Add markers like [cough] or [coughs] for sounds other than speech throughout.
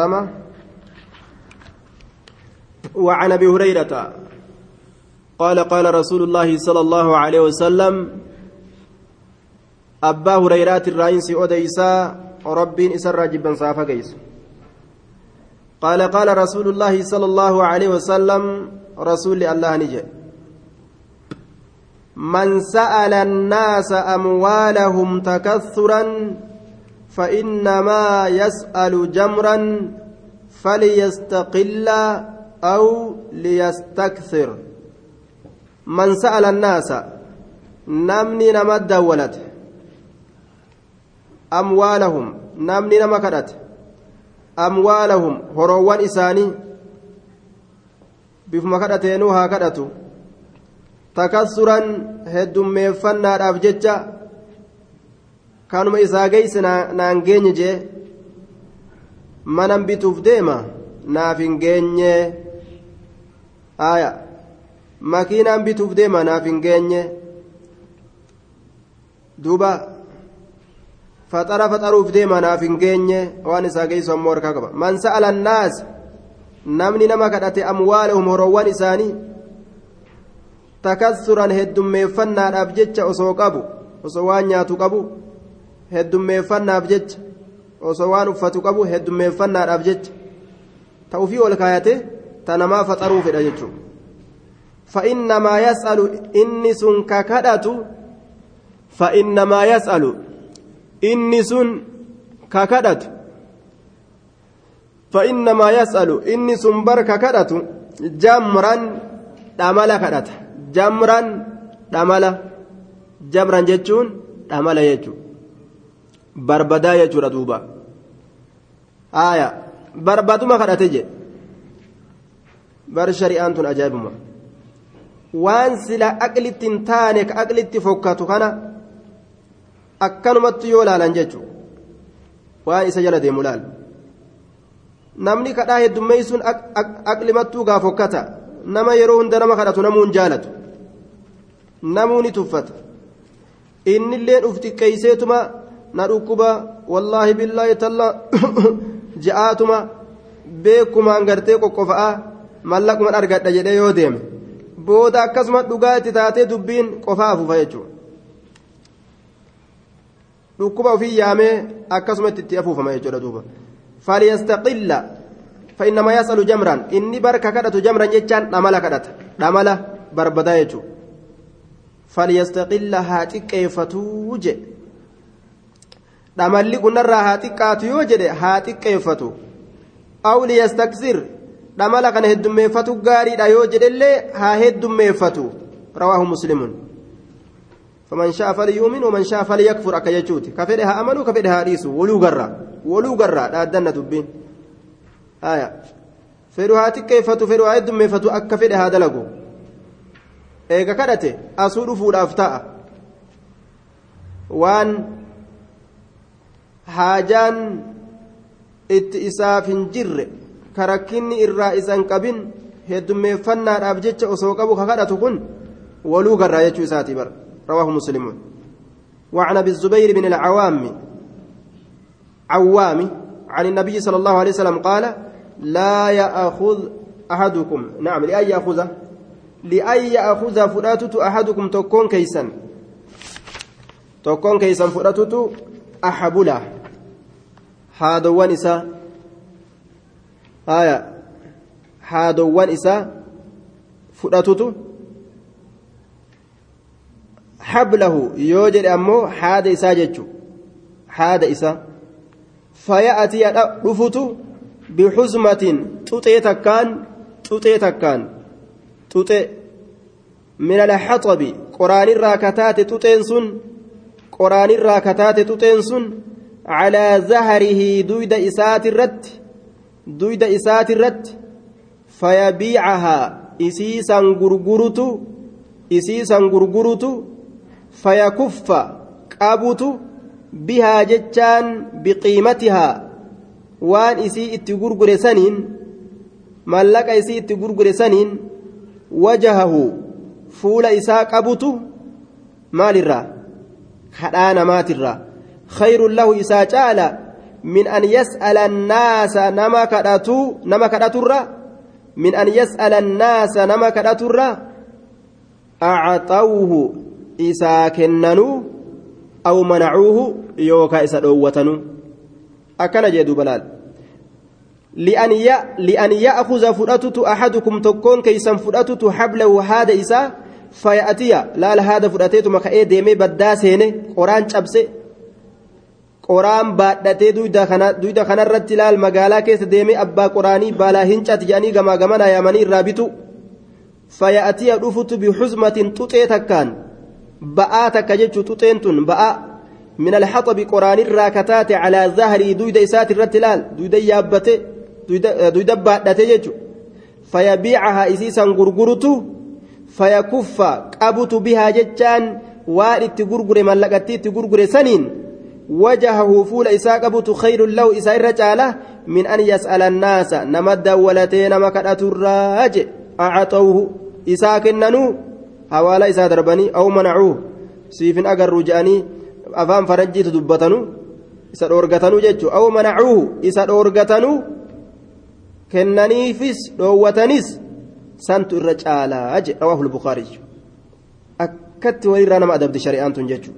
لما وعن أبي هريرة قال قال رسول الله صلى الله عليه وسلم أبا هريرات الرئيس أديسا ربين إسر جبا صافا قال قال رسول الله صلى الله عليه وسلم رسول الله نجي. من سأل الناس أموالهم تكثرا فإنما يسأل جمرا فليستقل أو ليستكثر. من سأل الناس نمني نمد دولت. أموالهم نمني نمكدت أموالهم هروان إساني. بفما كدتينو ها كدتو. takassuran heddummeeffannaadhaaf jecha kanuma isaa geeyse naan geenye jee manan bituuf deema naaf hin geenye aya makiinaan bituuf deema naaf hin geenye duuba faxara faxaruuf deema naaf hin geenye waan isaa geeysu ammoo harkaa qaba man sa'ala annaas namni nama kadhate amwaalahum horoowwan isaanii takassuran heddummeeffannaadhaaf jecha osoo qabu osoo waan nyaatu qabu heddummeeffannaaf jecha osoo waan uffatu qabu heddummeeffannaadhaaf jecha ta'ufii ol kaayate ta namaa faxaruu fedha jechuudha sun ka kadhatu fa'innamaa yas'alu inni sun ka kadhatu fa'innamaa yas'alu inni sun bar ka kadhatu jamran dhamala kadhata jamran dhamala jamran jechuun dhamala jechuudha barbadaa jechuudha duuba. Aaya barbaduma kadhate je bar shari'aan tun ajaa'ibuma. Waan sila aqlitti hin taane ka aqlitti fokkatu kana akkanumatti yoo laalan jechuudha waan isa jala deemu laal. Namni kadhaa heddummeessuun aqlimattuu gaa fokkata. Nama yeroo hunda nama kadhatu namuun jaalatu. Namuu ni tuffata. Innillee uf xiqqeeyseetuma na dhukkuba wallaahi billaahi talla [coughs] ja'aatuma beekumaan gartee qoqqofa'a mallaquman argadha jedhee yoo deeme. Booda akkasuma dhugaa itti taatee dubbiin qofaa afuufa jechuudha. Dhukkuba ofii yaamee akkasuma itti afuufama jechuudha duuba. Falyastaqilla fa'innama yasalu jamran inni barka kadhatu jamran jechaan dhamala kadhata. Dhamala barbadaa jechuudha. Falyastaqilla haa xiqqeeffatuu jedhe dhamalli kunarraa haa xiqqaatu yoo jedhe haa xiqqeeffatu. Awli yastaksir dhamala kana heddummeeffatu gaariidha yoo jedhellee haa heddummeeffatu. Rawaahu muslimun. Faman shaa falyuumin waman shaa falyakfur akka jechuuti. Ka fedhe haa amanu ka fedhe haa dhiisu. Waluu garra waluu garra dhaaddanna dubbiin. Haya fedhu haa xiqqeeffatu fedhu haa heddummeeffatu akka fedhe haa dalagu. Eega kadhate asuu dhufuudhaaf ta'a. Waan haajaan itti isaaf hin jirre ka rakkinni irraa isan qabin heddummeeffannaadhaaf jecha osoo qabu ka kadhatu kun waluu garraa jechuu isaati bar rawaahu muslimuun وعن ابي الزبير بن العوام عوام عن النبي صلى الله عليه وسلم قال لا يأخذ أحدكم نعم لأن يأخذ لأن يأخذ فراتت أحدكم تكون كيسا تكون كيسا فراتت أحبلا هذا ونساء آية هذا ونساء فراتت حبله يوجد أمو هذا إساء هذا إساء فيأتي رفت بحزمة تطي تكان تطي تكان تطي من الحطب قرآن الراكتات تطين قرآن الراكتات تطين على زهره دويد إسات الرد دويد إسات الرد فيبيعها إسيسا غرغرت إسيسا غرغرت فيكف قابوت بها جتان بقيمتها waan isii itti gurgure saniin mallaqa isii itti gurgure saniin wajahahu fuula isaa qabutu maalirraa kadhaa namaatirraa lahu isaa caala من أن يسأل الناس نما كداتو نما كداتورا؟ من أن يسأل الناس نما كداتورا؟ أعطوه إسا كننو أو منعوه يوكا إسا دوتنو أكن جدو بلال. لأن لأن يأخذ فرأتت أحدكم تكون كيسا فرأتت حبله هذا إسا فيأتي. لا هذا فرأتيت مكأي ديمي بدا سيني قرآن شبسي qoraan baadhatee duyda kanarratti laal magaalaa keessa deemee abbaa qoraanii baalaa hincati jedhanii gamaa gamana yaamanii irraa bitu fayyatiya dhufutu bixuzmatin xuxee takkaan ba'aa takka jechuu xuxeen tun ba'aa min alhaxabi qoraanirraa kataate calaa zahrii duyda isaati irratti laal duyda yaabbate duyda baadhate jechu fayyabiicahaa isiisan gurgurutu fayyakuffa qabutu bihaa jechaan waan itti gurgure mallaqatti itti gurgure saniin وجهه فول إساقبت خير له إسائر رجالة من أن يسأل الناس نمد ولتين مكدة الراج. أعطوه. إساكننو حوالا إسا دربني. أو منعوه. سيف أقر رجاني أفهم فرجي تدبتنو إسا أورغتنو جيتشو. أو منعوه. إسا أورغتنو كننيفس. روتنس سنت الرجالة رواه البخاري. أكدت ولي ما أدبت شريعان تنججو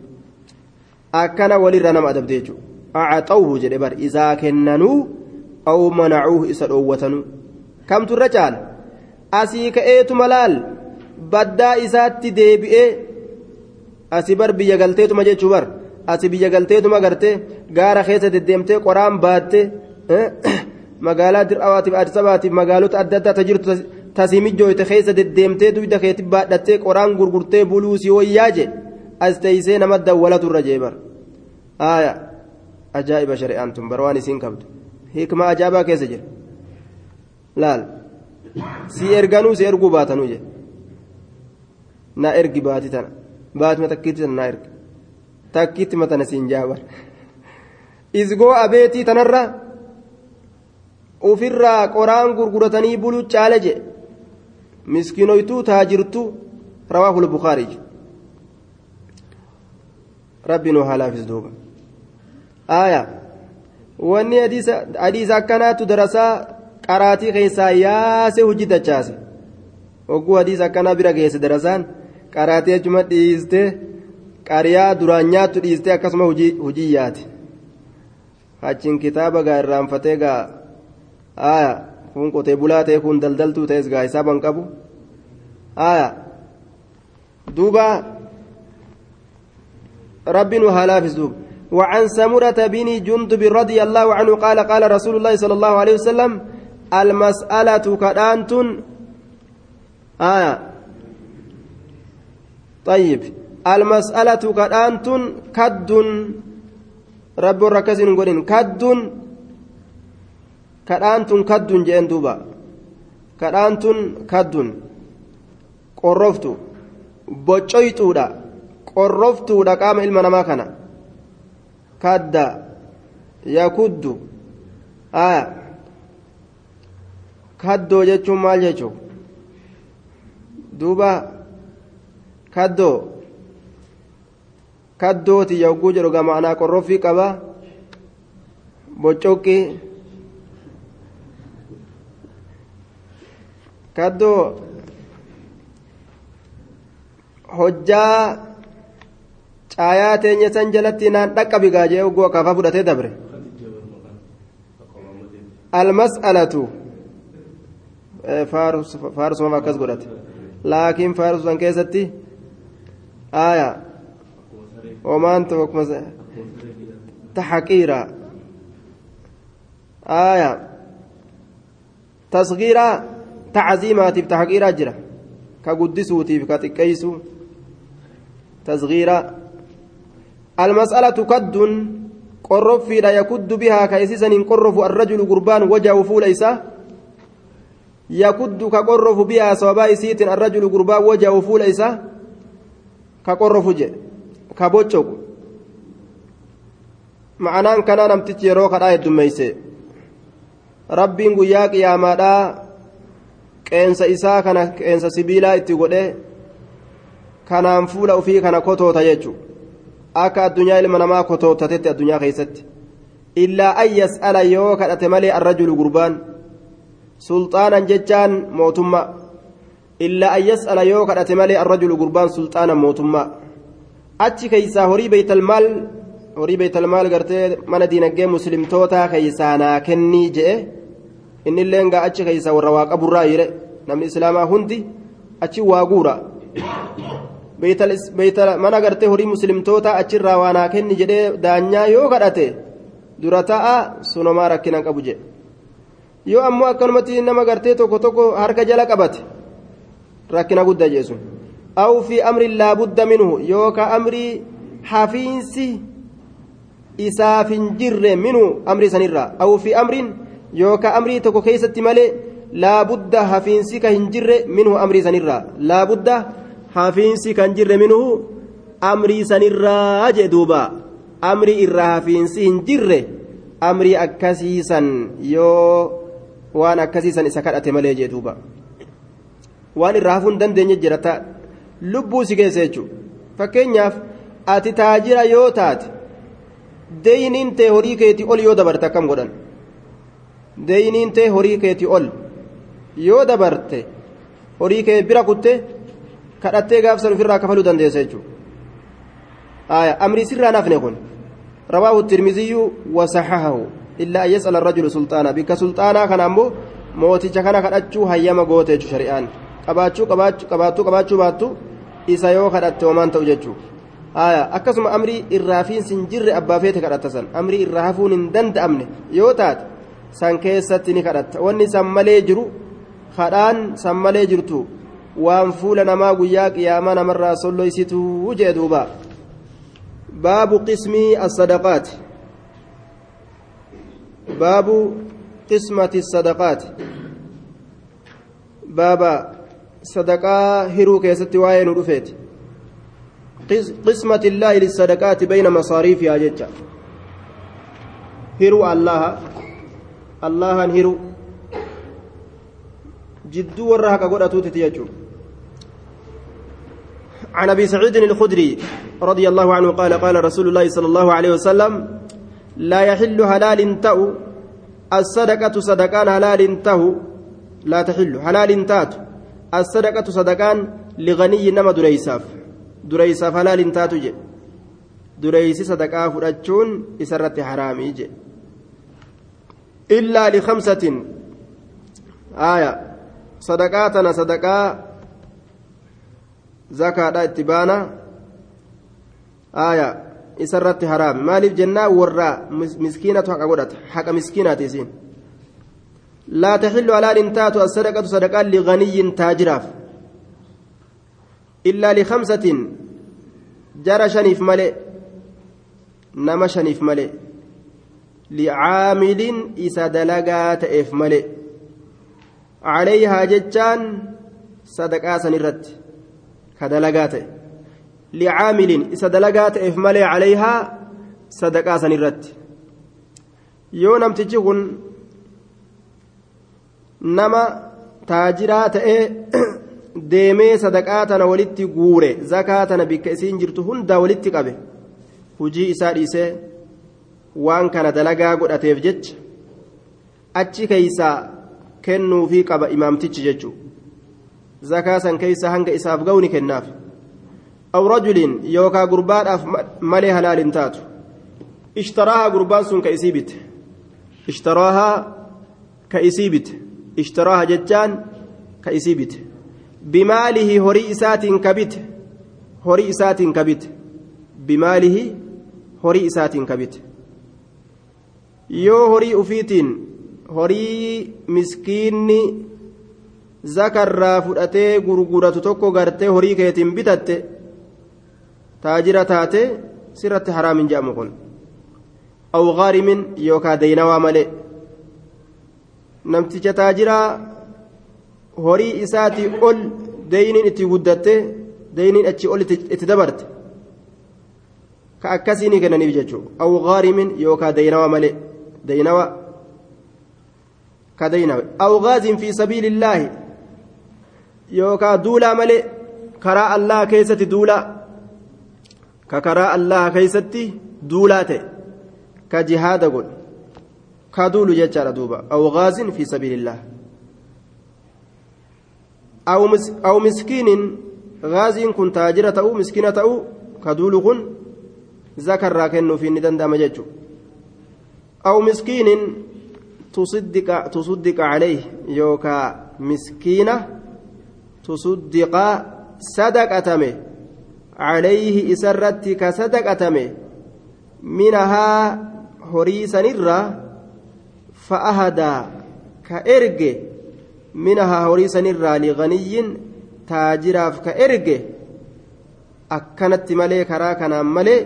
akkana walirra nama adabde jechuudha. Acxawhu jedhe bar isaa kennanuu aw manacuuhu isa dhoowwatanuu kamtu irra caala asii ka'eetuma laal baddaa isaatti deebi'ee asii bar biyya galteetuma jechuu bar asii biyya galteetuma gartee gaara keessa deddeemtee qoraan baattee [clears throat] magaalaa dir'awaatiif aadisabaatiif magaalota adda addaa ta jirtu tasiimijjooyte keessa deddeemtee duyda keetti baadhattee qoraan gurgurtee buluu si wayyaa jedhe as teeysee nama dawwalatu irra jeebar aaya ajaa'iba shari'aan tun bara waan isiin qabdu hikma ajaa'ibaa keessa jira laal si erganuu si erguu baatanuu jedhe na ergi baati tana baatuma takkiitti tana na ergi takkiitti matana siin jaabar isgoo abeetii tanarra ufirraa qoraan gurguratanii buluu caale jedhe miskiinoytuu taajirtuu rawaahul bukaarii rabbi nu haalaafis duuba aaya wanni hadiisa akkanaatu darasaa qaraatii keessaa yaase hojii dachaase hogguu hadiisa akkanaa bira geesse darasaan qaraatii achuma dhiiste qariyaa duraan nyaattu dhiiste akkasuma hojii yaate achiin kitaaba gaa irraanfatee gaa aaya kun qotee bulaa ta'e kun daldaltuu ta'es gaa isaaban qabu aaya duuba رب وهالافز دوب وعن سمرة بن جندب رضي الله عنه قال قال رسول الله صلى الله عليه وسلم المسألة كدانت آية. طيب. المسألة كدانت كد رب ركز نقولين كد كدانت كد جين دوبا. كدانت كد قرفت بوچويتودا qorroftuudha qaama ilma namaa kana kadda yakuddu aya kaddoo jechuun maal jechuu duuba kaddoo kaddooti yogguu jedhu gaa ma'anaa qorroffii qaba boccoqqi kaddoo hojjaa caayaa teenya san jalatti naan dhaqqabi gaajee ogguu akaafaa fudhatee dabre almas'alatu faarsuma akkas godhate laakiin faarsu san keessatti aya homaan tokkuma taxaqiira aya tasgiiraa tacziimaatiif taxaqiiraa jira ka guddisuutiif ka xiqqeeysu tasgiiraa المسألة كد قرب في لا يكد بها كيسيسا قرف الرجل قربان وجهه فول إساه يكد كقرف بها سوابا إسيت الرجل قربان وجهه فول إساه كقرف جي كبوتشوك. معناه كان نمتج يروك الآية دميسي rabbiin guyyaa qiyaamaadhaa qeensa isaa kana qeensa sibiilaa itti godhe kanaan fuula ufii kana kotoota jechuudha akka addunyaa ilma namaa kotootatetti addunyaa keessatti illaa an yas'ala yoo kadhate malee arrajulu gurbaan sulxaanan jechaan mootummaa illaa an yas'ala yoo kadhate malee arrajulu gurbaan sulxaanan mootummaa achi keeysaa horii beeytalmaal horii beeytalmaal gartee mana diinagdee muslimtoota keeysaa naa kennii je'e innilleen gaa achi keeysaa warra waa qaburraa yire namni islaamaa hundi achi waa guura mana gartee horii muslimtoota achirraa waa naa kenni jedhee daanyaa yoo kadhate dura ta'a sunomaa rakkinan qabu jedhe. Yoo ammoo akkanumatti nama gartee tokko tokko harka jala qabate rakkina guddaa jeesun aw fi amrin laa budda minhu yookaa amrii hafiinsi isaaf hin jirre minhu amrii sanirraa. Aw fi amrin yookaa amrii tokko keessatti malee laa budda hafiinsi ka hin jirre minhu amrii sanirraa. Laa budda hafiinsi kan jirre minhu amrii sanirraa jee duuba. Amrii irraa hafiinsi hin jirre amrii akkasiisan yoo waan akkasiisan isa kadhate malee jee duuba. Waan irraa hafuu hin dandeenye jira ta'a lubbuu si keessa jechuudha fakkeenyaaf ati taajira yoo taate deeyiniin tee horii keetii ol yoo dabarte akkam godhan? Deeyiniin tee horii keetii ol yoo dabarte horii kee bira kutte kadhattee gaafsan ofirraa kafaluu dandeessa jechuudha amrii sirraa nafne kun رواه الترمذي وصححه إلا أن يسأل الرجل سلطانا بك سلطانا كان أمو mooticha kana kadhachuu hayyama goote jechuudha shari'aan qabaachuu qabaattuu qabaachuu baattu isa yoo kadhatte homaan ta'u jechuudha akkasuma amrii irraafiinsi hin jirre abbaa feete kadhatta san amrii irraa hafuun hin danda'amne yoo taate san keessatti ni kadhatta wanni san malee jiru kadhaan san malee jirtu waan fuula namaa guyyaa qiyaamaa namarraa solloysituu jee duuba baabu qismii as-sadaqaat baabu qismati as-sadaqaat baaba sadaqaa hiruu keessatti waa'ee nu dhufeeti قسمة الله للصدقات بين مصاريفها جتا هرو الله الله هرو جدو ورهك قد أتوت تيجو عن أبي سعيد الخدري رضي الله عنه قال قال رسول الله صلى الله عليه وسلم لا يحل حلال تأو الصدقة صدقان حلال تهو لا تحل حلال تأت الصدقة صدقان لغني نما دريساف hin taatu jedhe dureysi sadaqaa fudhachuun isarratti haraamii jedhe illaa likamsatin aya sadaqaa tana sadaqaa zakaadha itti baana aya isarratti haraami maaliif jennaa warraa miskiinatu haqa godhata haqa miskiinaati isiin laa taxillu halaal hin taatu assadaqatu sadaqaan liganiyyin taajiraaf illaa likamsatin jara shaniif malee nama shaniif malee licaamilin isa dalagaa ta'eef malee calayhaa jechaan sadaqaa san irratti calayhaa sadaqaa san irratti yoo namtichi kun nama taajiraa ta'ee deemee sadaqaa tana walitti guure zakaa tana bikka isiin jirtu hundaa walitti qabe hujii isaa dhiisee waan kana dalagaa godhateef jecha achi keeysaa kennuufii qaba imaamtichi jechuu zakaa san keeysa hanga isaaf ga'u ni kennaaf aw rajulin yookaa gurbaadhaaf malee halaal hin taatu ishtaraahaa gurbaan sun ka isii bite ishtaraahaa ka isii bite ishtaraaha jechaan ka isii bite bimaalihi horii isaatiin kabite horii isaatiin kabite bimaalihi horii isaatiin kabite yoo horii ufiitiin horii miskiinni zakarraa fudhatee gurguratu tokko gartee horii keetiin bitatte taajira taate sirratti haraamin jedhamu kun aw gaarimin yookaa deynawaa malee namticha taajiraa horii isaatii ol deyniin itti guddatte deyniin achi ol itti dabarte ka akkasii ni kennaniif jechuudha aw gaarimin yookaa deynawa malee deynawa ka deynawe aw fi sabiilillaahi yookaa duulaa malee karaa allaha keessatti duulaa ka karaa allaha keessatti duulaa ta'e ka jihaada godhu جتشار دوبا أو غاز في سبيل الله أو مس أو مسكين غاز كن تاجرة أو مسكينة أو كدول كن ذكر راكن في ندن دام أو مسكين تصدق تصدق عليه يوكا مسكينة تصدق صدقتمه. عليه إسرت كصدقتمه. منها هريسا نرى فأهدى كإرجه منها هريسا نرى لغني تاجراف كإرجه akkanatti malee karaa kanaan malee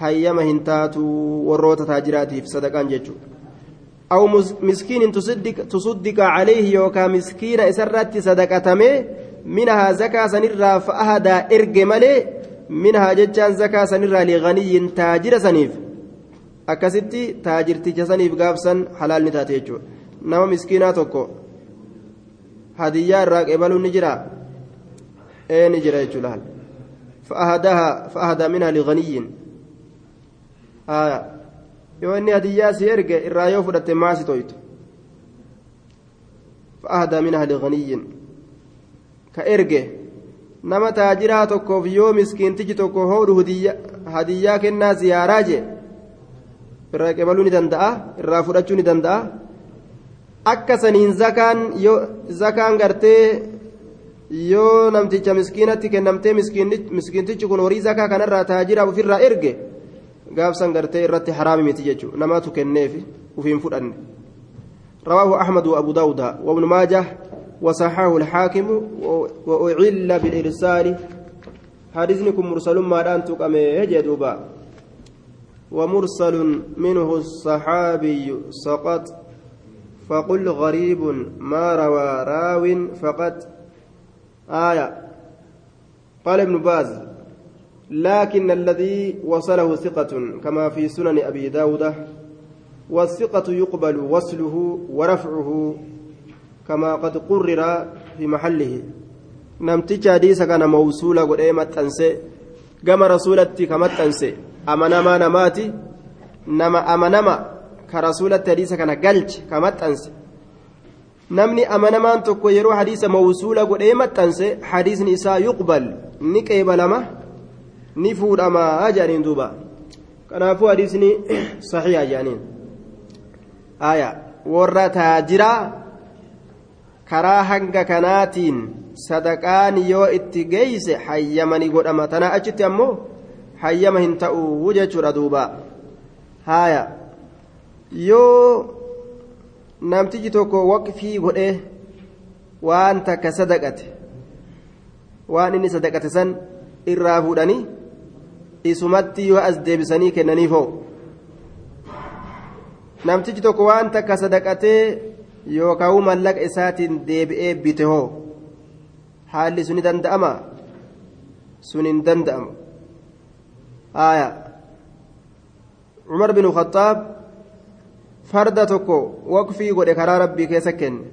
hayyama hin taatu warroota taajiraatiif sadaqaan jechuudha aw miskiinin tusuddiqa calayhi yookaa miskiina isarratti sadaqatamee minahaa zakaa sanirraa fa'ahadaa erge malee minahaa jechaan zakaa sanirraa liganiyyin taajira saniif akkasitti taajirticha saniif gaafsan halaal ni taate jechuudha nama miskiinaa tokko hadiyyaa irraa qeebaluun ni jira ee ni jira jechuudha فأهدى منها لغني آه yoo inni hadiyyaa si erge irraa yoo fudhatte maasi toytu fa'aadaa min ahli ganiyyin ka erge nama taajiraa tokkoof yoo miskiintichi tokko hoodhu hadiyyaa kennaa ziyaaraa jee irraa qebaluu ni danda'a irraa fudhachuu ni danda'a akka saniin zakaan yoo zakaan gartee yoo namticha miskiinatti kennamtee miskiintichi kun horii zakaa kanarraa taajiraaf ofirraa erge gaafsan gartee irratti haraami miti jechuudha. Namaatu kenneefi ufiin fudhanne. رواه أحمد وأبو داود وابن ماجه وصححه الحاكم وأعل بالإرسال حديثكم مرسل ما دان تقم يجدوبا ومرسل منه الصحابي سقط فقل غريب ما روى راو فقط آية قال ابن باز لكن الذي وصله ثقة كما في سنن أبي داود والثقة يقبل وصله ورفعه كما قد قرر في محله. نمتج حديث كان موصولا قد أنسي كما رسولتي كما أنسي. أمنما نماتي نما أمنما كرسولة حديث كان قلج كما أنسي. namni amanamaan tokko yeroo hadiisa mawsuula godhee maxxanse hadiisni isaa yuqbal ni qeebalama ni fuudhamaa jedhaniin duuba kanaafuu hadiisni saxiiha jedhaniin aya warra taajiraa karaa hanga kanaatiin sadaqaan yoo itti geeyse hayyamani godhama tanaa achitti ammoo hayyama hin ta'uu jechuudha duuba haya yoo namtichi tokko waqfii godhee waan takka sadaqate waan inni sadaqate san irraa fuudhanii isumatti yoo as deebisanii kennaniif hoo namtichi tokko waan takka sadaqatee yookaan mallaqa isaatiin deebi'ee bite hoo haalli sun ni danda'ama sun hin danda'amu aya cumar bin khattaab farda tokko waqfii godhe karaa rabbii keessa kenne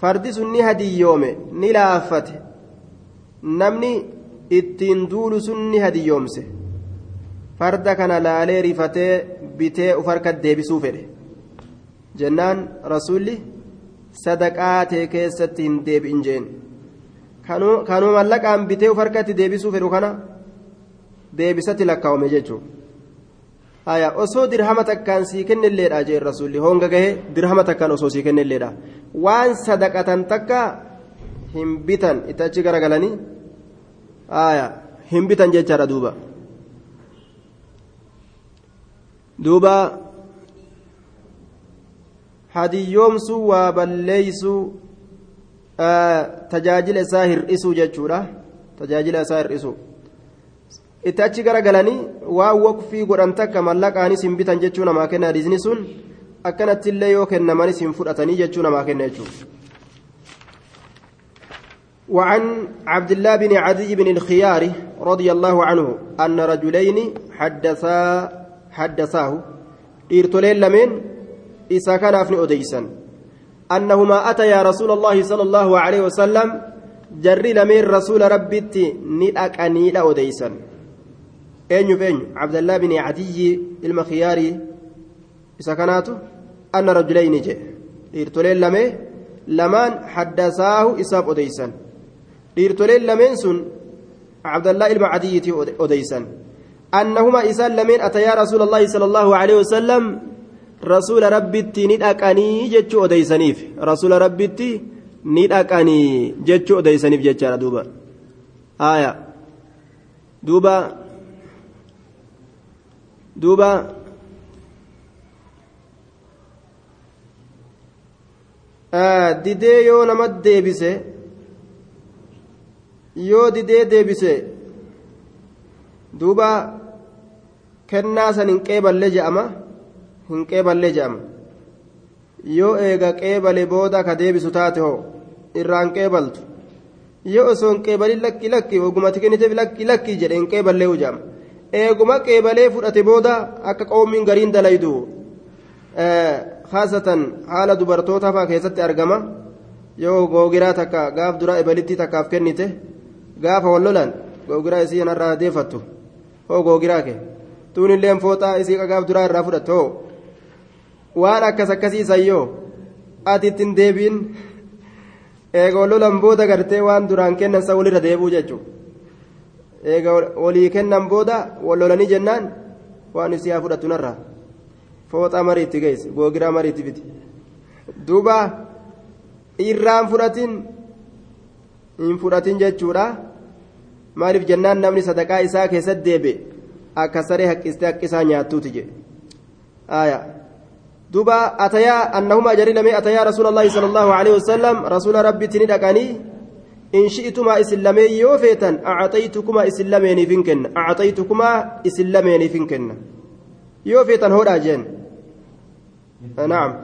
fardi sun ni hadiyyoome ni laaffate namni ittiin duulu sun ni hadiyyoomse farda kana laalee rifatee bitee uf harka deebisuu fedhe jennaan rasuulli sadaqaa tee keessatti hin deebi'in jeen kanuu mallaqaan bitee uf harkatti deebisuu fedhu kana deebisatti lakkaawame jechuudha. aya osoo dirhama takkaan sii kennilleedha jeen rasuulli honga gahe dirhama takkaan osoo sii kennilleedha waan sadaqatan takka hin bitan itti achi garagalanii hin bitan jechaadha duuba duuba hadiyyoomsuu waa balleeysuu tajaajila isaa hir'isuu jechuudha tajaajila isaa hir'isuu itti achi garagalanii waan waqfii godhan takka mallaqaanis hin bitan jechuu namaa kenna hadiisni sun akkanatti illee yoo kennamanis hin fudhatanii jechuu namaa kenna jechuudha. وعن عبد الله بن عدي بن الخيار رضي الله عنه أن رجلين حدثا حدثاه. إرتلين لمن؟ إسا كان أفني أديسا. أنهما أتيا رسول الله صلى الله عليه وسلم جري لمن رسول ربي ندأك أنيلا أديسا. eenyu abdallaa bin cadiyyi ilma khiyaarii isa kanaatu anna rajulayni jedhe dhiirtoleen lamee lamaan haddasaahu isaaf odeysan dhiirtoleen lameen sun cabdallaa ilma cadiyyitii odeysan annahuma isaan lameen atayaa rasuula allaahi sala allaahu aleyhi wasalam rasuula rabbitti ni dhaqanii jechuu odeysaniif rasuula rabbitti ni dhaqanii jechuu odeysaniif jechaadha duuba aya duuba duuba didee yoo nama deebise yoo didee deebise duuba kennaa san hin qeeballe je'ama hin qeeballee je'ama yoo eega qeebale booda ka deebisu taate hoo irraan qeebaltu yoo osoo hin qeebalin lakki lakki ogumati kenniteef lakki lakki jedhe hin qeeballee je'ama eeguma qeebalee fudhate booda akka qoomiin gariin dalaydu haasatan haala dubartoota faa keessatti argama yoo googiraa takka gaaf duraa ebalitti takkaaf kennite gaafa wallolan googiraa isii irraa deefattu hoo googiraa kee tuunilleen fooxaa isii gaaf duraa irraa fudhatte hoo waan akkas akkasiisan yoo ati ittiin deebiin eega wallolan booda gartee waan duraan kennan san walirra deebuu jechuudha eega walii kennan booda wallolanii jennaan waan isii haa fudhattu narraa fooxaa marii itti geesse googiraa marii itti fiti duuba irraan fudhatin hin fudhatin jechuudha maaliif jennaan namni sadaqaa isaa keessatti deebe akka saree haqqistee haqqisaa nyaattuuti jedhe duuba atayaa annahuma jari lamee atayaa rasuula allaahi sala allaahu aleyhi wasalam rasuula rabbitti ni dhaqanii in shi'tumaa isin lamee yoo feetan acxaytukumaa isin lameeniif hin kenna acxaytukumaa isin lameeniif hin kenna yoo feetan hodhaa jeen نعم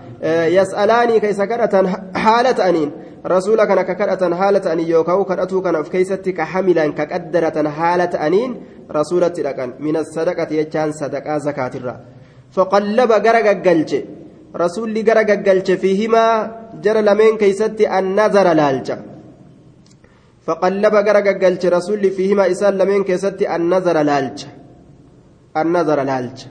يسألاني كيس كرة حالة أنين رسول كان ككرة حالة أنين يوكاو كرأتو كان في كيستي كحملا كقدرة حالة أنين رسول تلقان من الصدقة يجان صدقة زكاة الرا فقلب غرق قلج رسول غرق قلج فيهما جر لمن كيستي النظر لالجا فقلب غرق قلج رسول فيهما إسال لمن كيستي النظر لالجا النظر لالجا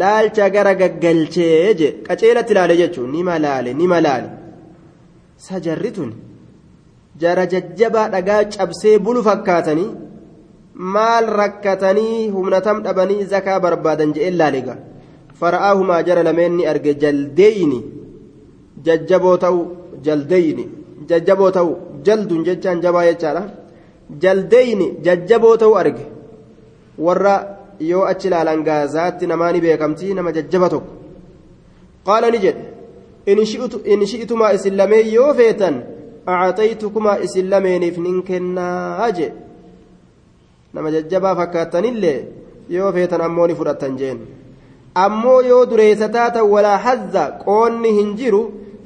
laalcha. Gara gaggalchee je. Qaceelatti ilaale jechuun. Nima laale nima laale. Sajarri tun jara jajjabaa dhagaa cabsee bulu fakkaatanii maal rakkatanii humnatam dhabanii zakaa barbaadan je'een laalega fara'aahumaa jara lameen ni arge jaldeeyni jajjaboo ta'u jaldeeyni jajjaboo ta'u jaldun jechaan jabaa jechaadha jaldeeyni jajjaboo ta'u arge warra yoo achi ilaalan gaazaatti namaa ni beekamti nama jajjaba tokko qaala ni jedhe in shi'tumaa isin lameen yoo feetan acxaytukumaa isin lameeniif nin kennaa jedhe nama jajjabaa fakkaatanillee yoo feetan ammoo ni fudhattan jeen ammoo yoo dureessa taatan walaa hazza qoonni hin jiru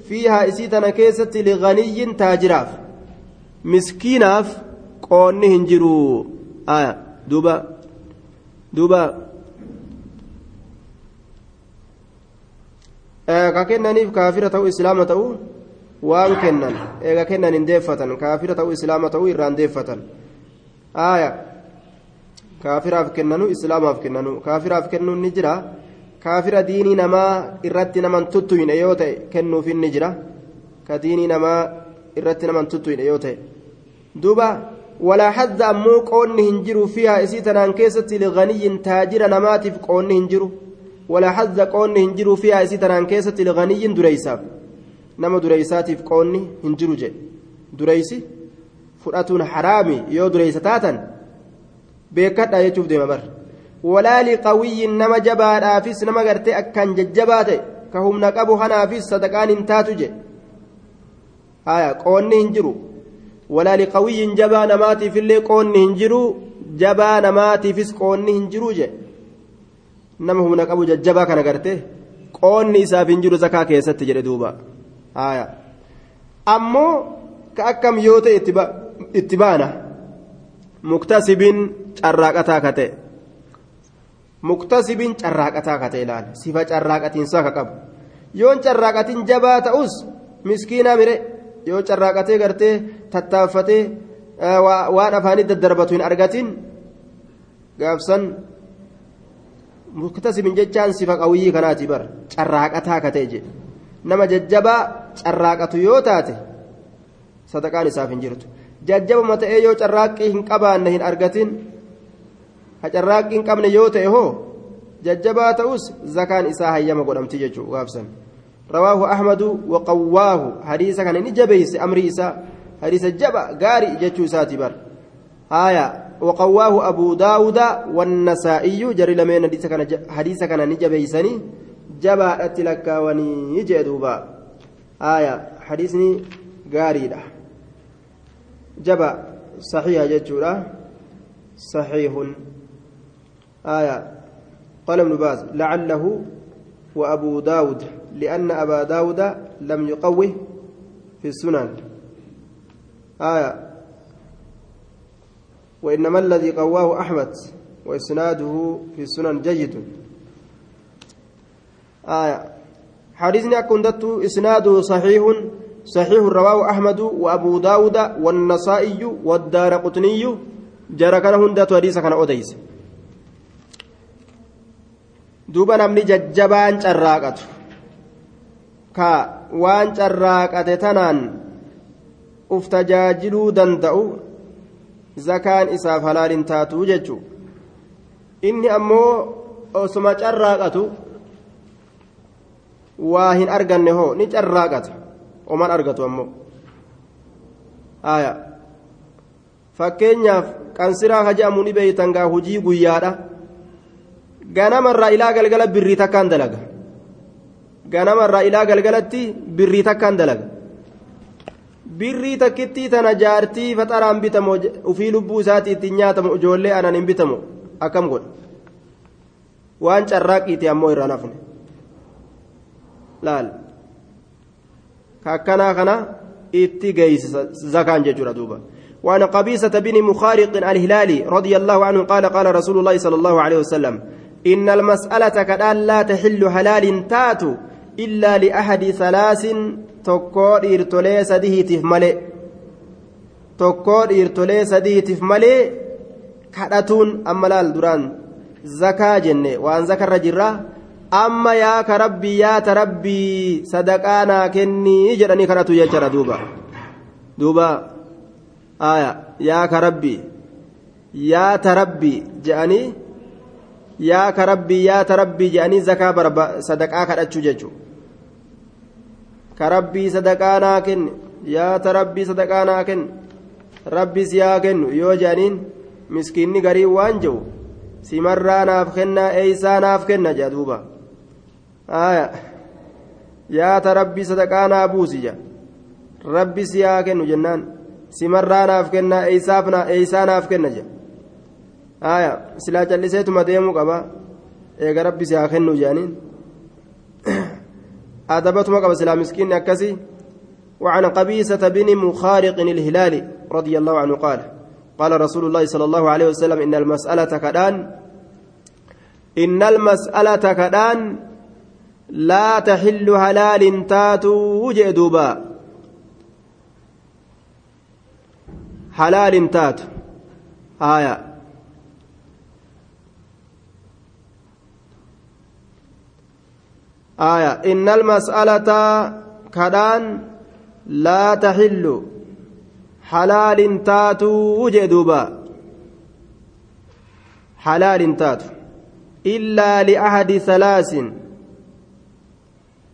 fiihaa isii tana keessatti liganiyyin taajiraaf miskiinaaf qoonni hin jiru duuba duuba ka kennaniif kaafira ta'uu islaama ta'uu waan kennan eega kennan hin deeffatan kaafira ta'uu islaama ta'uu irraan deeffatan aaya kaafiraaf kennanu islaamaaf kennanu kaafiraaf kennuun ni jira kaafira diinii namaa irratti naman tuttuyne yoo ta'e kennuuf ni jira ka diinii namaa irratti naman tuttuyne yoo ta'e duuba ولا حد أمو قون هنجرو فيها إسيتنا كيست لغني تاجر نماتف قون هنجرو ولا حد قون هنجرو فيها إسيتنا كيست لغني دريساف نما دريساتف قون هنجرو جي. دريسي فرأتون حرامي. يو دريستاتا بيكتا يشوف دي مبر ولا لقوي نما جبار آفيس نما قرتي أكان ججبات كهم نقبو هنافيس صدقان انتاتو جي. آية قون هنجرو. ولا لقوي جبا نماتي في اللي قوني هنجرو. جبا نماتيفis qoonni hin jiru je nama humna qabu jajjabaa kana garte qoonni isaaf hin jiru zakaa keessatti jedhe duuba haya ammoo ka akkam yoo ta'e itti baana muktasibiin carraaqataa ka ta'e muktasibiin carraaqataa ka ta'e ilaala sifa carraaqatiinsaa ka qabu yoon carraaqatiin jabaa ta'us miskiinaa mire yoo carraaqatee gartee tattaaffatee waan afaanii daddarbatu hin argatin gaafsan muktasibin jechaan sifa qawiyyii kanaati bar carraaqataa ka ta'e jedhe nama jajjabaa carraaqatu yoo taate sadaqaan isaaf hin jirtu jajjabama ta'ee yoo carraaqqii hin qabaanne hin argatin ha carraaqqii hin qabne yoo ta'e hoo jajjabaa ta'us zakaan isaa hayyama godhamti jechuu gaabsan رواه أحمد وقواه حديث كان نجبيس أمري إساء حديث جبا غاري جتشو ساتبر آية وقواه أبو داود والنسائي جري لمن حديث كان نجبيسني جبا أتلك وني جدوبا آية حديثني غاري ده جبا صحيح جتشو صحيح. آية قال ابن باز لعله وأبو داود لأن أبا داود لم يقوه في السنن. آية وإنما الذي قواه أحمد وإسناده في السنن جيد. آية. حديثنا كنت إسناده صحيح صحيح رواه أحمد وأبو داود والنسائي والدار قطني جرى كان هندات حديث كان أوديس. duuba namni jajjabaan carraaqatu ka waan carraaqate tanaan uf tajaajiluu danda'u zakaan isaaf halaalin taatuu jechuu inni ammoo osuma carraaqatu waa hin arganne hoo ni carraaqata oman argatu ammoo aya fakkeenyaaf qansiraa ka je'amu ni beeytan gaa hujii guyyaadha ganamarraa ilaa galgala birrii takkaan dalaga ganamarraa ilaa galgalatti birrii takkaan dalaga birrii takkittii tana jaartii faxaraan bitamu ufii lubbuu isaatii ittiin nyaatamu ijoollee anan hin bitamu akkam godha waan carraaqiiti ammoo irraa nafne laal kakkanaa kana itti geeysisa zakaan jechuudha duuba وعن قبيصة بن مخارق الهلالي رضي الله عنه قال قال رسول الله صلى الله عليه وسلم إن المسألة كدان لا تحل حلال تاتو إلا لأحد ثلاث تكور إرتولي سديهتف ملئ تكور إرتولي سديهتف ملئ كدتون أما لال دران زكاة جنة وأن ذكر جرة أما يا كربي يا تربي صدقانا كني جراني كرتو يجرى دوبا دوبا آية يا كربي يا تربي جاني yaa ka rabbii yaa ta rabbii jedhanii zakaa sadaqaa kadhachuu jechuudha ka rabbii sadaqaa naa kenne. Yaa ta rabbii sadaqaa naa kenne. Rabbis yaa kennu yoo jedhaniin miskiinni garii waan jiru simarraa naaf kennaa eeysaa naaf kenna jedha duuba. Yaa ta rabbii sadaqaa naa buusi jedha rabbis yaa kennu jennaan simarraa naaf kennaa eeysaa naaf kenna jedha. silaa calliseetuma deemuu qaba eega rabbi si haa kennu jedhaniin adabatuma qaba silaa miskiinni akkasii وعن قبيسة بن مخارق الهلالي رضي الله عنه قال قال رسول الله صلى الله عليه وسلم إن المسألة كدان إن المسألة كدان لا تحل هلال تاتو وجه دوبا. حلال تاتو آية. آية إن المسألة كدان لا تحل حلال تاتو وجدوبا حلال تاتو. إلا لأحد ثلاث.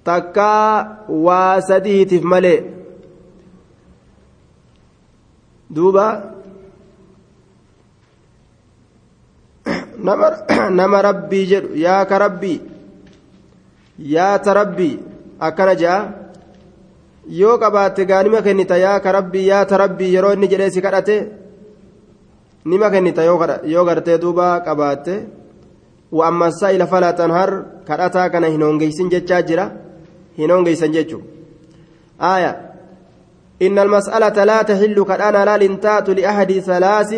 تكا واسديتف ملئ دوبا. nama rabbii jedhu yaa ka rabbii yaa ta rabbii akkana jea yoo qabaatte gaa nima kennita yaa ka rabbii yaa ta rabbii yeroo inni jedhee si kadhate nima kennita yoo gartee duuba qabaatte wa amma saa'ila falaa tanhar kadhataa kana hin hongeysin jechaa jira hin hongeysan jechuu aaya إن المسألة لا تحل كأنا لا لنتات لأحد ثلاث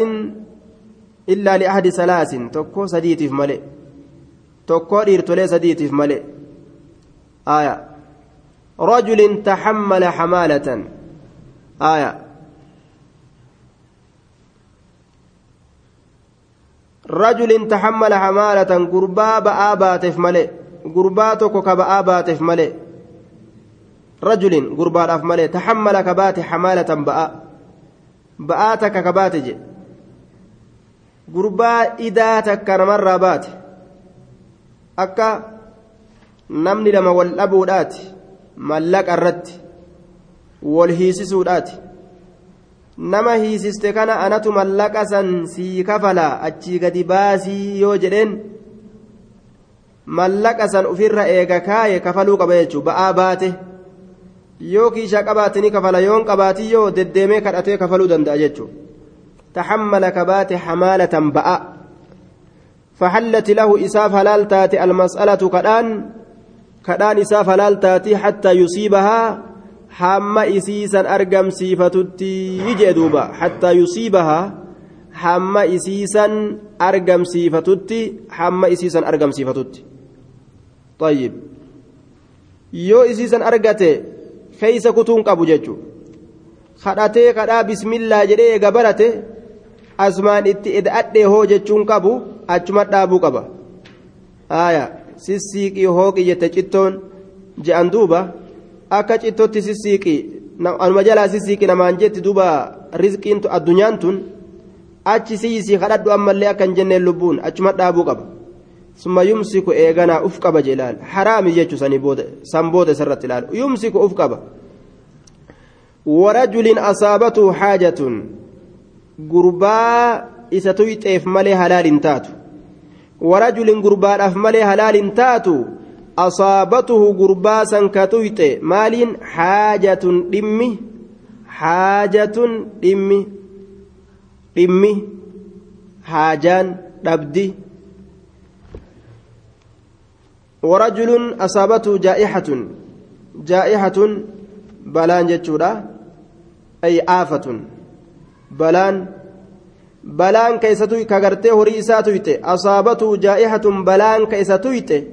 إلا لأحد ثلاث تكو سديتف ملئ تكو إرتولي سديتف ملئ آية رجل تحمل حمالة آية rajulin tahammala hamaalatan gurbaa ba'aa baateef malee gurbaa tokko ka ba'aa baateef malee rajulin gurbaadhaaf malee tahammala ka baate hamaalatan ba'aa ba'aa takka ka baate je gurbaa idaa takka namarraa baate akka namni lama wal dhabuudhaati mallaqa irratti wal hiisisuudhaati nama hiisiste kana anatu mallaqa san sii kafalaa achii gadi baasii yoo jedheen mallaqa san ufirra eega kaaye kafaluu qaba jechuun ba'aa baate yoo kiishaa qabaate ni kafala yoon qabaatii yoo deddeemee kadhatee kafaluu danda'a jechuudha taxammala kabaate hamaalatan ba'a faxallati lahu isaaf halaal taate almas'alatu kadhaan kadhaan isaaf halaal taati hattaa yusiibahaa hamma isiisan argamsiifatutti jee duuba hattaa yusiibahaa hamma isiisan argamsiifatutti hamma isiisan argamsiifatutti طيب yoo isiisan argate keeysa kutuun qabu jechu kadhatee kadhaa bismillaa jedhee eega barate asumaan itti eda'adhee hoo jechuun qabu achuma dhaabuu qaba aya sissiiqii hooqi jette cittoon je'an duuba akka cittootti sissiiqi anuma jalaa sissiiqi namaan jetti duuba rizqiin addunyaan tun achi siisii kadhadhu ammallee akka hin jenneen lubbuun achuma dhaabuu qaba. Summa yumsiku eeganaa uf qaba je ilaal. Haraami jechuu sanii booda san booda isarratti ilaalu yumsiku uf qaba. Warajulin asaabatu haajatun. Gurbaa isa tuyxeef malee halaal hin taatu warajulin gurbaadhaaf malee halaal hin taatu asaabatuhu gurbaa san ka tuyxe maaliin haajatun dhimmi haajatun dhimmi dhimmi haajaan dhabdi warajulun asaabatu jaa'ixatun jaa'ixatun balaan jechuudha ay aafatun balaan balaan ka isa ka gartee horii isaa tuyxe asaabatu jaa'ixatun balaan ka isa tuyxe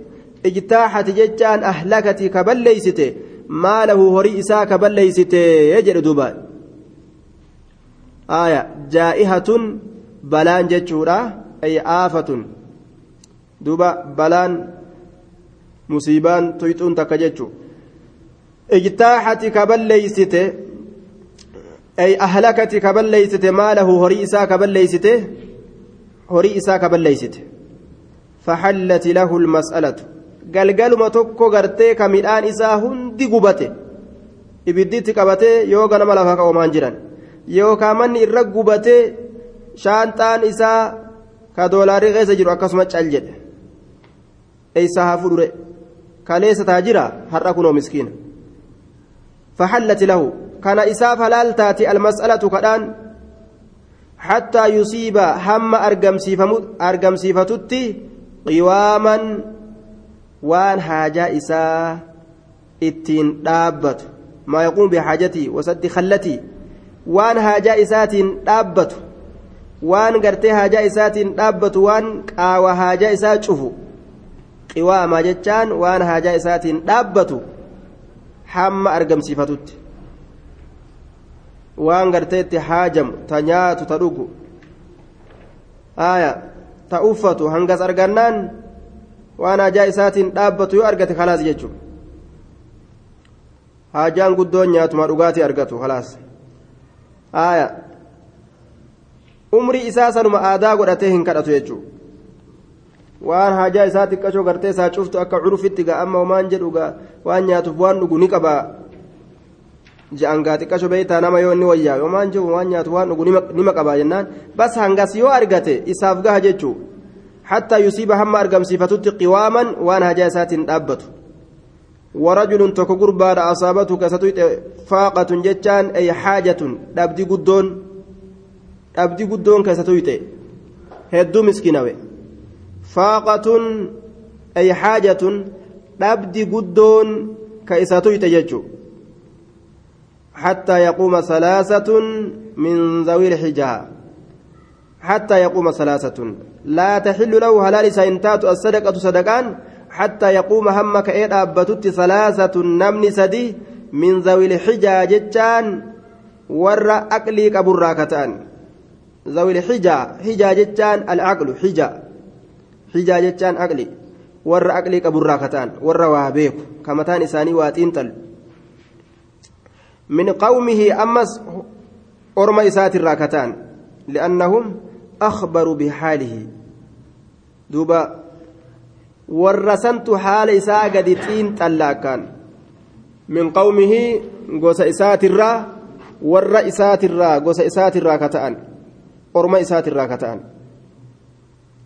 ijtaaxati jechaan ahlakati ka balleeysite maalahu horii isaa ka balleeysite jedhe duuba. Aya jaa'ihatun balaan jechuudha ay aafatun. Duuba balaan musiibaan tuyxuun takka jechu. Ijtaaxati ka balleeysite ay ahlakati ka balleeysite maalahu horii isaa ka balleeysite horii isaa ka balleeysite faxallati lahu lmas'alatu galgaluma tokko gartee ka midhaan isaa hundi gubate. Ibidditti qabatee yoo ganama lafa ka oomaan jiran. Yookaan manni irra gubatee shaanxaan isaa ka doolaarii keessa jiru akkasuma cal jedhe. Eeysaa haa fudhure. Kaleessa taa jira har'a kunoo miskiina. Faxallati lahu. كان إساف هلال تاتي المسألة كدان حتى يصيب هم أرقم صفتتي قواما waan haajaa isaa ittiin dhaabbatu maa yaquum bixaajatii wasaddi kallatii waan haajaa isaatiin dhaabbatu waan gartee haajaa isaatiin dhaabbatu waan qaawa haajaa isaa cufu qiwaamaa jechaan waan haajaa isaatiin dhaabbatu hamma argamsiifatutti waan garteetti haajamu ta nyaatu ta dhugu aya ta uffatu hangas argannaan waan hajaa isaatiin dhaabbatu yoo argate kalaas jechuudha hajaan guddoon nyaatuma dhugaatii argatu kalaas haaya umrii isaa sanuma aadaa godhatee hin kadhatu jechuudha waan hajaa isaa xiqqashoo gartee isaa cuftu akka curufitti gaa amma homaan jedhu gaa waan nyaatuuf waan dhugu ni qabaa je'an gaa xiqqashoo beeytaa nama yoo inni wayyaa homaan jedhu waan nyaatu waan dhugu nima qabaa jennaan. Bas hangas yoo argate isaaf gaha jechuudha. حتى يصيب هم أرقم صفتت قواما وأنا هجاسات دابته ورجل تكو بعد أصابته كستويت فاقة جتان أي حاجة دابدي قدون دابدي قدون كستويت هدو مسكينة فاقة أي حاجة دابدي قدون كيستويت ججو حتى يقوم ثلاثة من ذوي الحجاب حتى يقوم ثلاثة. لا تحل له هلال سينتات الصدقة صدقان حتى يقوم همك إيد أبتت ثلاثة نمن سدي من ذوي الحجاج جان ور أكلي كبراكتان ذوي الحجة حجة جتان العقل حجة. حجة جتان عقلي ور عقلي كبرا كتان ور وابيك. كمتان إساني واتين تل. من قومه أمس أرم إسات الراكتان لأنهم أخبروا بحاله. دوبا ورسنت حال إساء قد تين تلاكان. من قومه قوس إسات الرا ور إسات الرا قوس إسات الراكتان. isaatirraa ka ta'an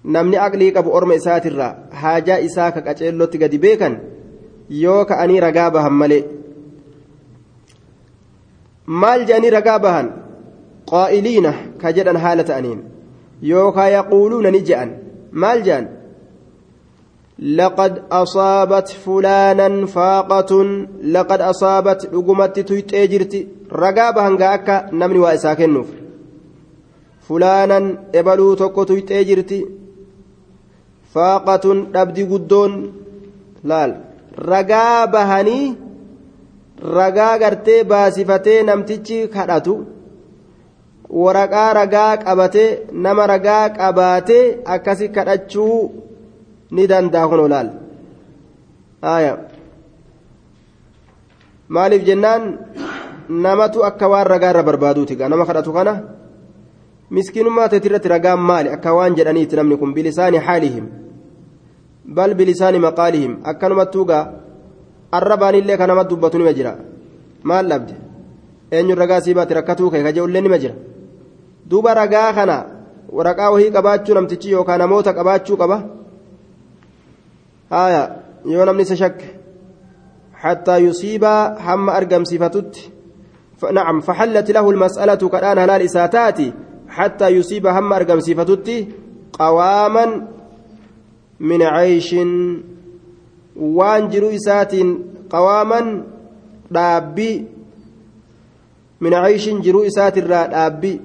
namni aqlii qabu orma isaatirraa haajaa isaa ka qaceellotti gadi beekan yoo ka'anii ragaa maal jedhanii ragaa bahan qaa'iliina ka jedhan haala ta'aniin yookaa yaquuluuna ni je'an maal je'an لقد أصابت فلانا فاقة لقد أصابت لقمت تيتي جرتي رقابها هنقا نمني وإسا كنوف fulaanan ebaluu tokko tuyxee jirti faaqatun dhabdi guddoon laal ragaa ragaa gartee baasifatee namtichi kadhatu waraqaa ragaa qabatee nama ragaa qabaatee akkasi kadhachuu ni danda'a kun laal maaliif jennaan? Namatu akka waan ragaa irra barbaaduuti nama kadhatu kana. miskiinummaa teeti irratti ragaan maali? Akka waan jedhaniitti namni kun bilisaani haalihim bal bilisaani maqaalihim. Akkanumattuugaa arrabaanillee ka nama dubbatu nima jira maal dhabde eenyuun ragaa sii baate rakkatuu kee kaje'ullee nima jira duuba ragaa kana waraqaa wahii qabaachuu namtichi yookaan namoota qabaachuu qaba haaya yoo namni isa shakke حتى يصيب هم أرقم صفتت نعم فحلت له المسألة كالآن هلال إساتاتي حتى يصيب هم أرقم صفتتي قواما من وان جرو إسات قواما دابي من عيش جرو إسات الرا دابي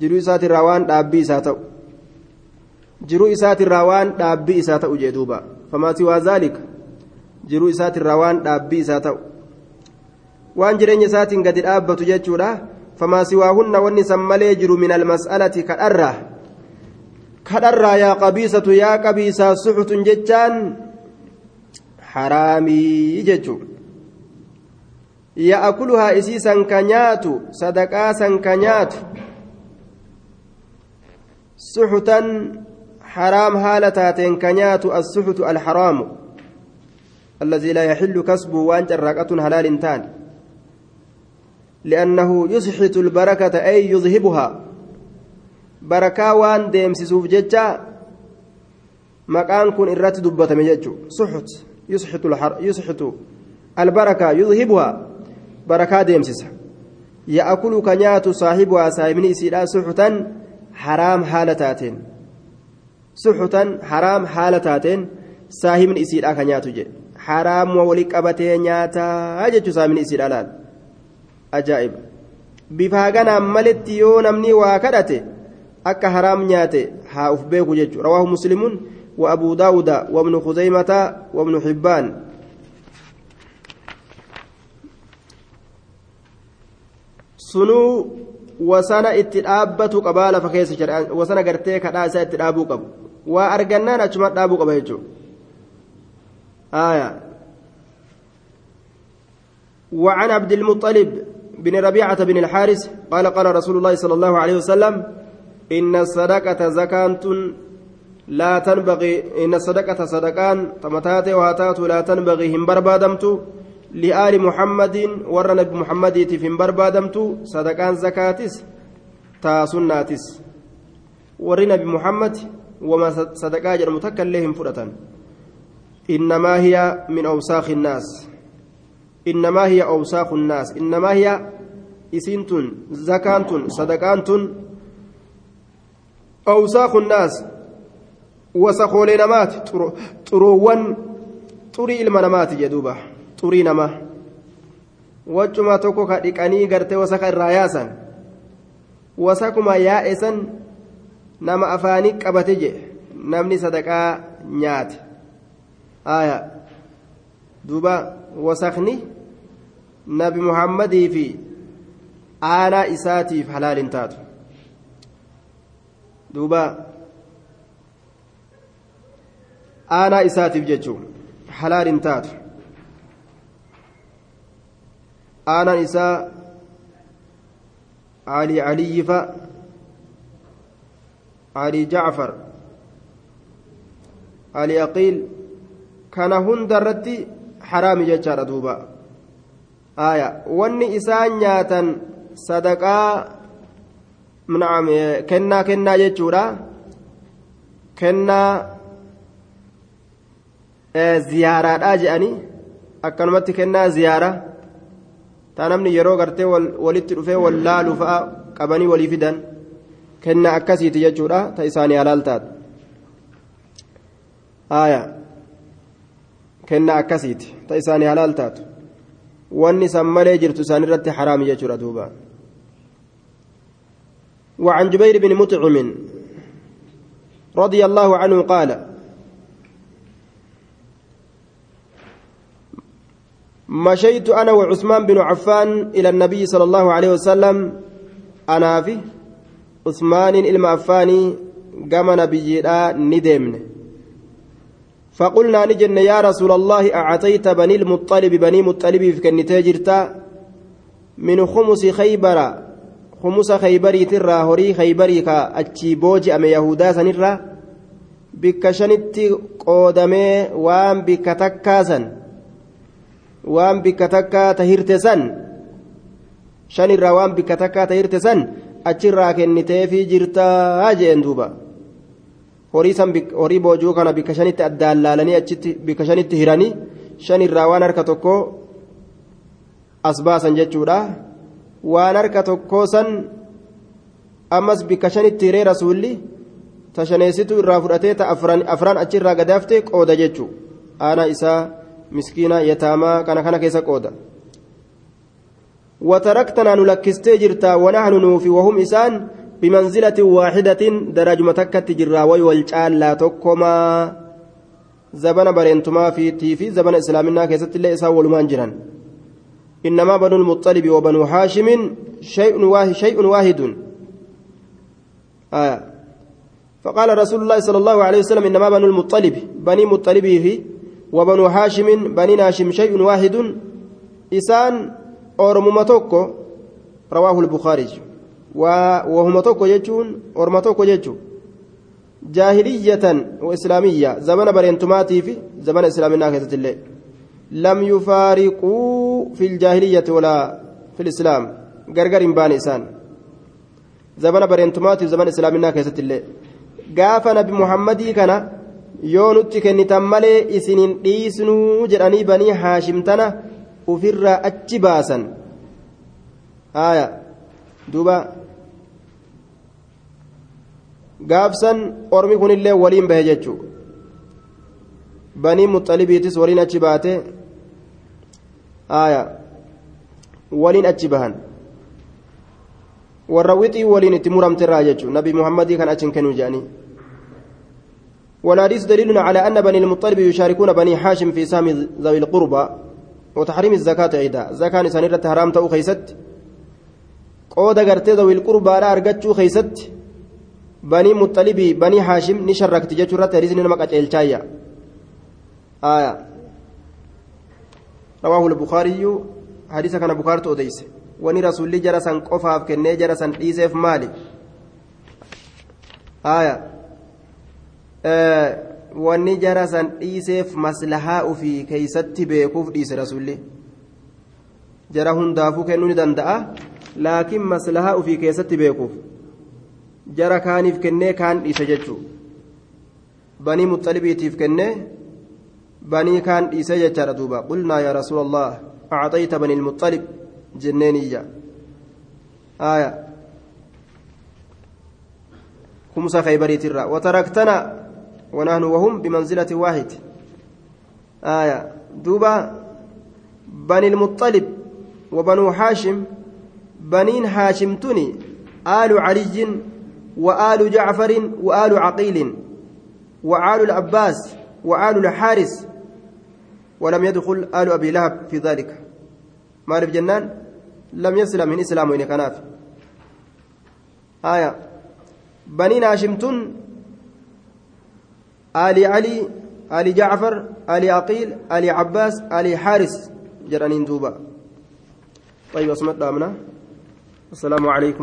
جرو إسات الروان دابي إساتو جرو إسات الروان دابي إساتو جدوبا فما سوى ذلك جرو إسات الروان دابي إساتو waan jireenya isaatiin gadi dhaabbatu jechuudha. فما سواهن ونسا مليجر من المسألة كأرة كأرة يا قبيسة يا قبيسة حرامي جتو يأكلها إسيسا كنيات صدقاسا كنيات سحتا حرام هالتاتين كنيات السحت الحرام الذي لا يحل كسبه وأنت الرقة هلال تاني لأنه يسحت البركة أي يذهبها بركة وان ديم سيسوف ججا مكان كن إرات دبة سحت يسحت الحر يسحت البركة يذهبها. بركة ديم سيسح يأكل كنيات صاحبها صاحبني سيدا سحتا حرام حالتاتين. سحتا حرام حالتاتين. صاحبني سيدا كنيات جي. حرام وولي قبتي نياتا. ججو صاحبني سيدا لال. maletti yoo namni waa kadhate akka haraam nyaate haa uf beeku jechuudha ibnu hibbaan sunuu wasana itti dhaabbatu qabaa lafa keessa jedhan wasana gartee kadhaa isaa itti dhaabuu qabu waa argannaan achuma dhaabuu qaba jechuudha وعن عبد المطلب بن ربيعة بن الحارث قال قال رسول الله صلى الله عليه وسلم إن الصدقة زكاة لا تنبغي إن الصدقة صدقان تمتات وهاتات لا تنبغي هم بربادمت لآل محمد ور نبي محمد في بربادمت صدقان زكاتس تا سناتس. ور نبي محمد وما صدقا جر متكلهم فرة إنما هي من أوساخ الناس. إنما هي أوساخ الناس. إنما هي إسنتن زكانتن صدقانتن أوساخ الناس. وسخول نمات طروان طري المنامات جدوبة طري نما. وجما توكو كدقاني غرتي وسخ الراياسا وسكما يائسا نما أفاني قبتي namni sadaqaa nyaate aya duuba wasakni nabi muhammadii fi aanaa isaatiif halaalin taatu duuba aanaa isaatiif jechuun halaal hin taatu aanaan isaa alii aliyyifa alii jacfar alii aqiil kana hunda irratti haraami jechaadha duuba aya wanni isaan nyaatan sadaqaa kennaa kennaa jechuudha kennaa ziyaaraadhaa je'anii akkanumatti kennaa ziyaara taa namni yeroo gartee walitti dhufee wallaalu fa'a qabanii walii fidan kennaa akkasiiti jechuudha ta isaanii halaal taatu aya kennaa akkasiiti ta isaanii halaal taatu wanni san malee jirtu isaan irratti haraami jechuudha duuba وعن جبير بن مطعم رضي الله عنه قال مشيت أنا وعثمان بن عفان إلى النبي صلى الله عليه وسلم. أنا في عثمان إلما عفاني قام نبي ندمن فقلنا نجن يا رسول الله أعطيت بني المطلب بني مطلب في كنتي جرتا من خمس خيبر. خمس خيبري ترى هوري خيبري كأتشي بوجي أم يهودا سنرى. بك شنت قودمي وام بك تكاسن waan bikka takkaa tahirte san shanirraa waan bikka takkaa tahirte san achirraa kenniteefii jirtaa jeen duuba. Horii san horii boojuu kana bikka shanitti addaan laalanii achitti bikka shanitti hiranii shanirraa waan harka tokko as baasan jechuudha. Waan harka tokkoo san ammas bikka shanitti hiree rasuulli tashaneessitu irraa fudhatee ta afran achirraa gadaafte qooda jechuu. Aanaa isaa miskiina yataamaa kana kana keessa qooda. وتركتنا نلكستي جرتا ونحن نوفي وهم إسان بمنزلة واحدة درجة تكت جرا ويولجال لا تكما زبن برينتما في تيفي زبن إسلامنا كيست الله إسا ولمان إنما بنو المطلب وبنو هاشم شيء واحد شيء واحد آه. فقال رسول الله صلى الله عليه وسلم إنما بنو المطلب بني مطلب في وبنو هاشم بني هاشم شيء واحد. إسان أورمما توكو رواه البخاري. وهما توكو يجون أورما توكو يجون جاهلية وإسلامية زمن برينتماتي في زمن إسلامنا كذا الله لم يفارقوا في الجاهلية ولا في الإسلام. غرغر بان إسان. زمن برينتماتي زمن إسلامنا كذا الله قاف نبي كان yoo nutti kennitan malee isinin dhiisnuu jedhanii banii haashimtana ufirraa achi baasan haya duuba gaafsan ormi kunillee waliin bahe jechuu banii muxalibiitis waliin achi baate haya waliin achi bahan warra wixii waliin itti muramterraa jechuu nabi muhammadii kan achin kennuu jedhanii والحديث دليل على أن بني المطلب يشاركون بني حاشم في سام ذوي القربى وتحريم الزكاة عيدا. زكاة سنيرة حرام تأو خيست. قود قرتي ذوي القربى لا أرقتشو خيست. بني مطلب بني حاشم نشرك تجتشو رزن نمك أجيل آية. رواه البخاري. حديث كان بخاري أوديس وني رسول جرسا قفاف كني جرسا إيسف مالي. آية. Wanni jara san dhiiseef maslahaa ufii keeysatti beekuuf dhiise rasulli jara hundaafuu kennuu ni danda'a laakiin maslahaa ufii keessatti beekuuf jara kaaniif kennee kaan dhiise jechuu banii muxalibiitiif kennee banii kaan dhiise jechaadha duuba qulnaa yaa rasuula allah acxayta bani ilmuxalib jenneeniyya aya kumsa kaybariitirra wataraktana ونحن وهم بمنزلة واحد. آية. دوبا بني المطلب وبنو حاشم. بنين هاشم تني آل علي وآل جعفر وآل عقيل وآل العباس وآل الحارس ولم يدخل آل أبي لهب في ذلك. ما جنان. لم يسلم من إسلام كناف آية. baniin آل علي آل جعفر آل عقيل آل عباس آل حارس جرانين دوبا. طيب اسمت السلام عليكم.